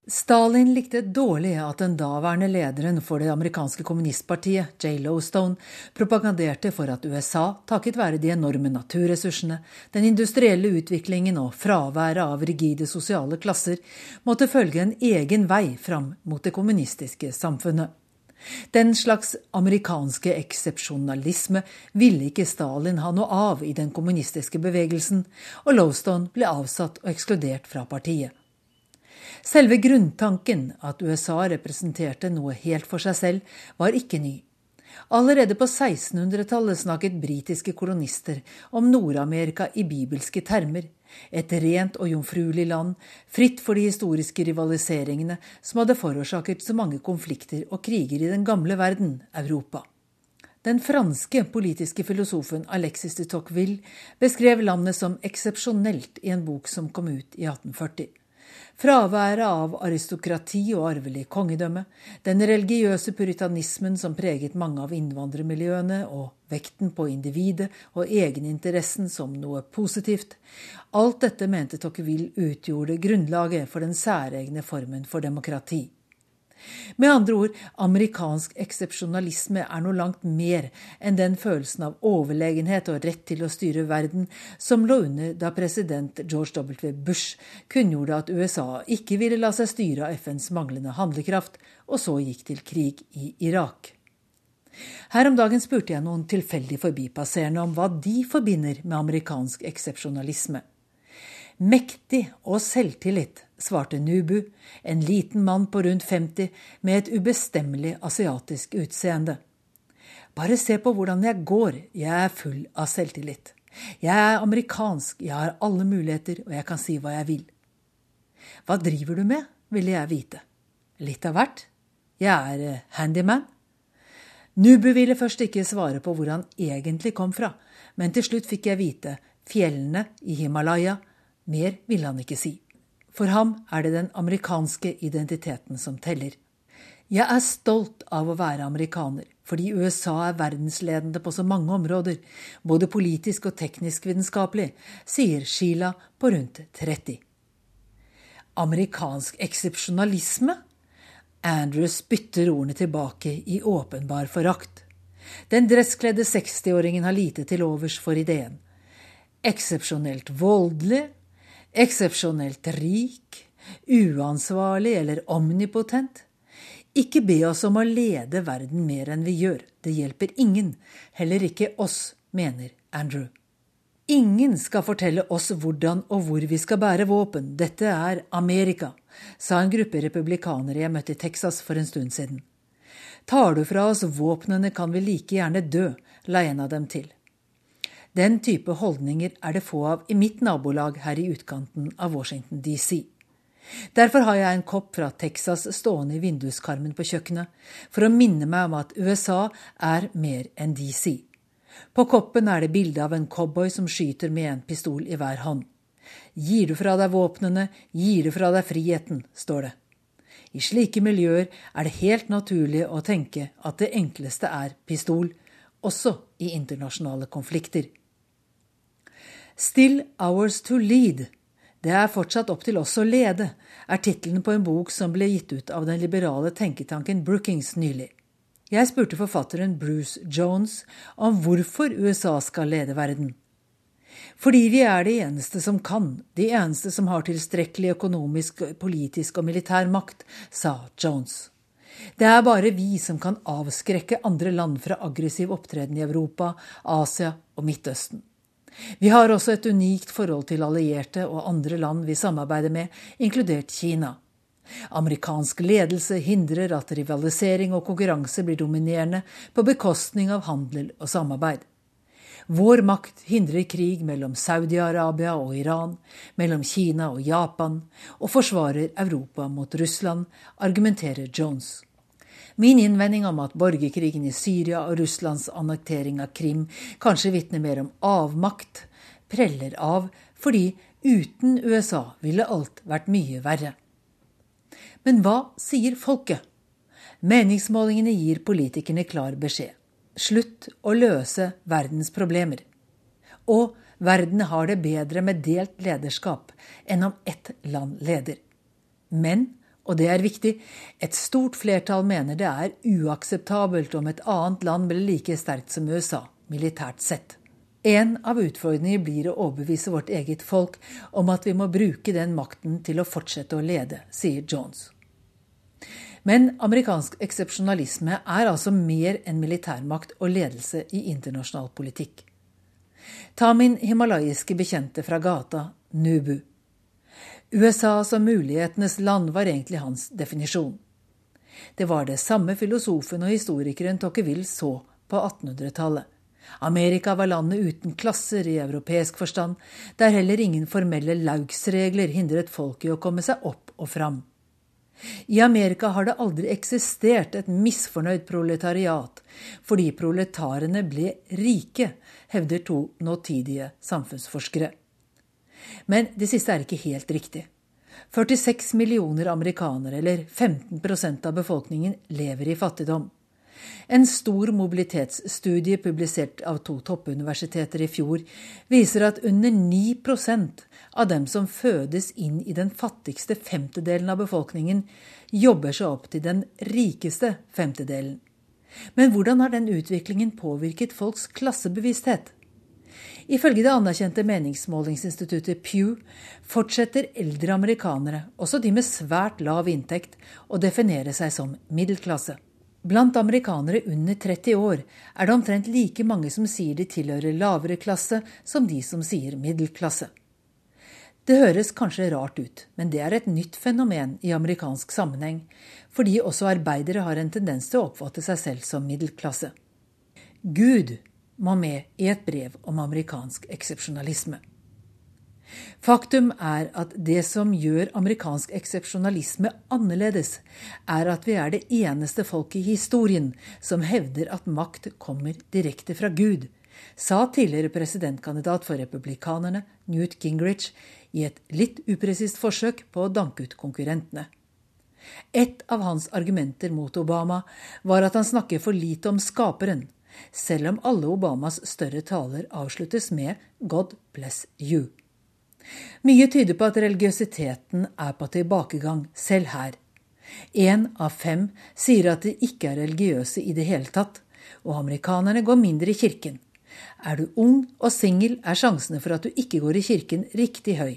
Stalin likte dårlig at den daværende lederen for det amerikanske kommunistpartiet, J. Lowstone, propaganderte for at USA, takket være de enorme naturressursene, den industrielle utviklingen og fraværet av rigide sosiale klasser, måtte følge en egen vei fram mot det kommunistiske samfunnet. Den slags amerikanske eksepsjonalisme ville ikke Stalin ha noe av i den kommunistiske bevegelsen, og Lowstone ble avsatt og ekskludert fra partiet. Selve grunntanken, at USA representerte noe helt for seg selv, var ikke ny. Allerede på 1600-tallet snakket britiske kolonister om Nord-Amerika i bibelske termer, et rent og jomfruelig land, fritt for de historiske rivaliseringene som hadde forårsaket så mange konflikter og kriger i den gamle verden, Europa. Den franske politiske filosofen Alexis de Tocqueville beskrev landet som eksepsjonelt i en bok som kom ut i 1840. Fraværet av aristokrati og arvelig kongedømme, den religiøse puritanismen som preget mange av innvandrermiljøene, og vekten på individet og egeninteressen som noe positivt, alt dette mente Tocqueville utgjorde grunnlaget for den særegne formen for demokrati. Med andre ord, amerikansk eksepsjonalisme er noe langt mer enn den følelsen av overlegenhet og rett til å styre verden som lå under da president George W. Bush kunngjorde at USA ikke ville la seg styre av FNs manglende handlekraft, og så gikk til krig i Irak. Her om dagen spurte jeg noen tilfeldig forbipasserende om hva de forbinder med amerikansk eksepsjonalisme. Mektig og selvtillit, svarte Nubu, en liten mann på rundt 50 med et ubestemmelig asiatisk utseende. Bare se på hvordan jeg går, jeg er full av selvtillit. Jeg er amerikansk, jeg har alle muligheter, og jeg kan si hva jeg vil. Hva driver du med, ville jeg vite. Litt av hvert. Jeg er eh, handyman. Nubu ville først ikke svare på hvor han egentlig kom fra, men til slutt fikk jeg vite fjellene i Himalaya, mer ville han ikke si. For ham er det den amerikanske identiteten som teller. Jeg er stolt av å være amerikaner, fordi USA er verdensledende på så mange områder, både politisk og teknisk vitenskapelig, sier Sheila på rundt 30. Amerikansk eksepsjonalisme? Andrews spytter ordene tilbake i åpenbar forakt. Den dresskledde 60-åringen har lite til overs for ideen. Eksepsjonelt voldelig, Eksepsjonelt rik, uansvarlig eller omnipotent. Ikke be oss om å lede verden mer enn vi gjør. Det hjelper ingen, heller ikke oss, mener Andrew. Ingen skal fortelle oss hvordan og hvor vi skal bære våpen. Dette er Amerika, sa en gruppe republikanere jeg møtte i Texas for en stund siden. Tar du fra oss våpnene, kan vi like gjerne dø, la en av dem til. Den type holdninger er det få av i mitt nabolag her i utkanten av Washington DC. Derfor har jeg en kopp fra Texas stående i vinduskarmen på kjøkkenet, for å minne meg om at USA er mer enn DC. På koppen er det bilde av en cowboy som skyter med en pistol i hver hånd. Gir du fra deg våpnene, gir du fra deg friheten, står det. I slike miljøer er det helt naturlig å tenke at det enkleste er pistol, også i internasjonale konflikter. Still Hours to Lead, det er fortsatt opp til oss å lede, er tittelen på en bok som ble gitt ut av den liberale tenketanken Brookings nylig. Jeg spurte forfatteren Bruce Jones om hvorfor USA skal lede verden. Fordi vi er de eneste som kan, de eneste som har tilstrekkelig økonomisk, politisk og militær makt, sa Jones. Det er bare vi som kan avskrekke andre land fra aggressiv opptreden i Europa, Asia og Midtøsten. Vi har også et unikt forhold til allierte og andre land vi samarbeider med, inkludert Kina. Amerikansk ledelse hindrer at rivalisering og konkurranse blir dominerende på bekostning av handel og samarbeid. Vår makt hindrer krig mellom Saudi-Arabia og Iran, mellom Kina og Japan, og forsvarer Europa mot Russland, argumenterer Jones. Min innvending om at borgerkrigen i Syria og Russlands annektering av Krim kanskje vitner mer om avmakt, preller av fordi uten USA ville alt vært mye verre. Men hva sier folket? Meningsmålingene gir politikerne klar beskjed. Slutt å løse verdens problemer. Og verden har det bedre med delt lederskap enn om ett land leder. Men, og det er viktig, et stort flertall mener det er uakseptabelt om et annet land blir like sterkt som USA, militært sett. En av utfordringene blir å overbevise vårt eget folk om at vi må bruke den makten til å fortsette å lede, sier Jones. Men amerikansk eksepsjonalisme er altså mer enn militærmakt og ledelse i internasjonal politikk. Ta min himalayiske bekjente fra gata, Nubu. USA som mulighetenes land var egentlig hans definisjon. Det var det samme filosofen og historikeren Tocqueville så på 1800-tallet. Amerika var landet uten klasser i europeisk forstand, der heller ingen formelle laugsregler hindret folk i å komme seg opp og fram. I Amerika har det aldri eksistert et misfornøyd proletariat, fordi proletarene ble rike, hevder to nåtidige samfunnsforskere. Men det siste er ikke helt riktig. 46 millioner amerikanere, eller 15% av befolkningen, lever i fattigdom. En stor mobilitetsstudie publisert av to toppuniversiteter i fjor viser at under 9% av dem som fødes inn i den fattigste femtedelen av befolkningen, jobber seg opp til den rikeste femtedelen. Men hvordan har den utviklingen påvirket folks klassebevissthet? Ifølge det anerkjente meningsmålingsinstituttet Pew fortsetter eldre amerikanere, også de med svært lav inntekt, å definere seg som middelklasse. Blant amerikanere under 30 år er det omtrent like mange som sier de tilhører lavere klasse, som de som sier middelklasse. Det høres kanskje rart ut, men det er et nytt fenomen i amerikansk sammenheng, fordi også arbeidere har en tendens til å oppfatte seg selv som middelklasse. Gud må med i et brev om amerikansk eksepsjonalisme. Faktum er at det som gjør amerikansk eksepsjonalisme annerledes, er at vi er det eneste folket i historien som hevder at makt kommer direkte fra Gud, sa tidligere presidentkandidat for republikanerne Newt Gingrich i et litt upresist forsøk på å danke ut konkurrentene. Et av hans argumenter mot Obama var at han snakker for lite om skaperen, selv om alle Obamas større taler avsluttes med God bless you. Mye tyder på at religiøsiteten er på tilbakegang, selv her. Én av fem sier at de ikke er religiøse i det hele tatt, og amerikanerne går mindre i kirken. Er du ung og singel, er sjansene for at du ikke går i kirken, riktig høy.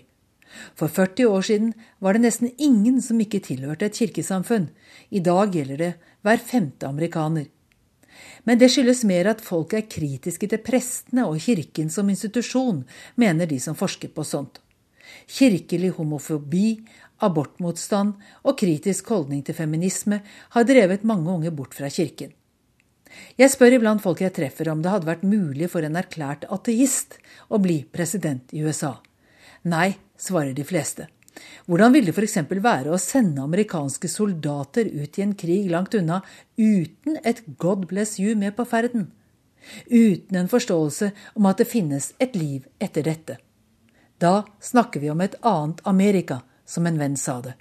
For 40 år siden var det nesten ingen som ikke tilhørte et kirkesamfunn. I dag gjelder det hver femte amerikaner. Men det skyldes mer at folk er kritiske til prestene og kirken som institusjon, mener de som forsker på sånt. Kirkelig homofobi, abortmotstand og kritisk holdning til feminisme har drevet mange unge bort fra kirken. Jeg spør iblant folk jeg treffer om det hadde vært mulig for en erklært ateist å bli president i USA. Nei, svarer de fleste. Hvordan ville det f.eks. være å sende amerikanske soldater ut i en krig langt unna uten et God bless you med på ferden? Uten en forståelse om at det finnes et liv etter dette. Da snakker vi om et annet Amerika, som en venn sa det.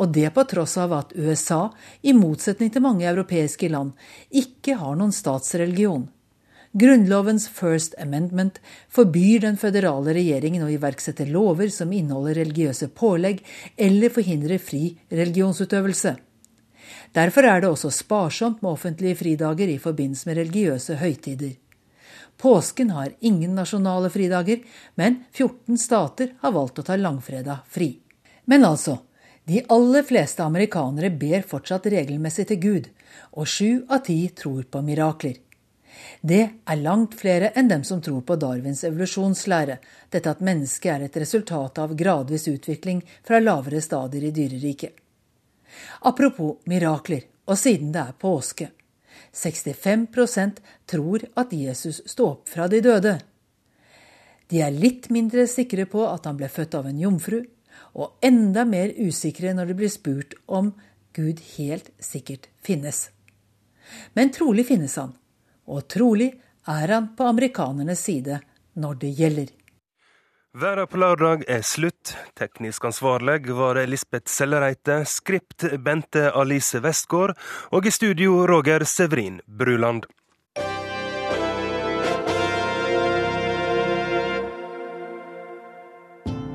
Og det på tross av at USA, i motsetning til mange europeiske land, ikke har noen statsreligion. Grunnlovens First Amendment forbyr den føderale regjeringen å iverksette lover som inneholder religiøse pålegg eller forhindrer fri religionsutøvelse. Derfor er det også sparsomt med offentlige fridager i forbindelse med religiøse høytider. Påsken har ingen nasjonale fridager, men 14 stater har valgt å ta langfredag fri. Men altså, de aller fleste amerikanere ber fortsatt regelmessig til Gud, og sju av ti tror på mirakler. Det er langt flere enn dem som tror på Darwins evolusjonslære, dette at mennesket er et resultat av gradvis utvikling fra lavere stadier i dyreriket. Apropos mirakler, og siden det er påske. 65% tror at Jesus sto opp fra de døde. De er litt mindre sikre på at han ble født av en jomfru, og enda mer usikre når de blir spurt om Gud helt sikkert finnes. Men trolig finnes han, og trolig er han på amerikanernes side når det gjelder. Verda på lørdag er slutt. Teknisk ansvarlig var Lisbeth Sellereite, skript Bente Alice Westgård, og i studio Roger Severin Bruland.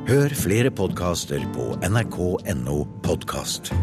Hør flere podkaster på nrk.no podkast.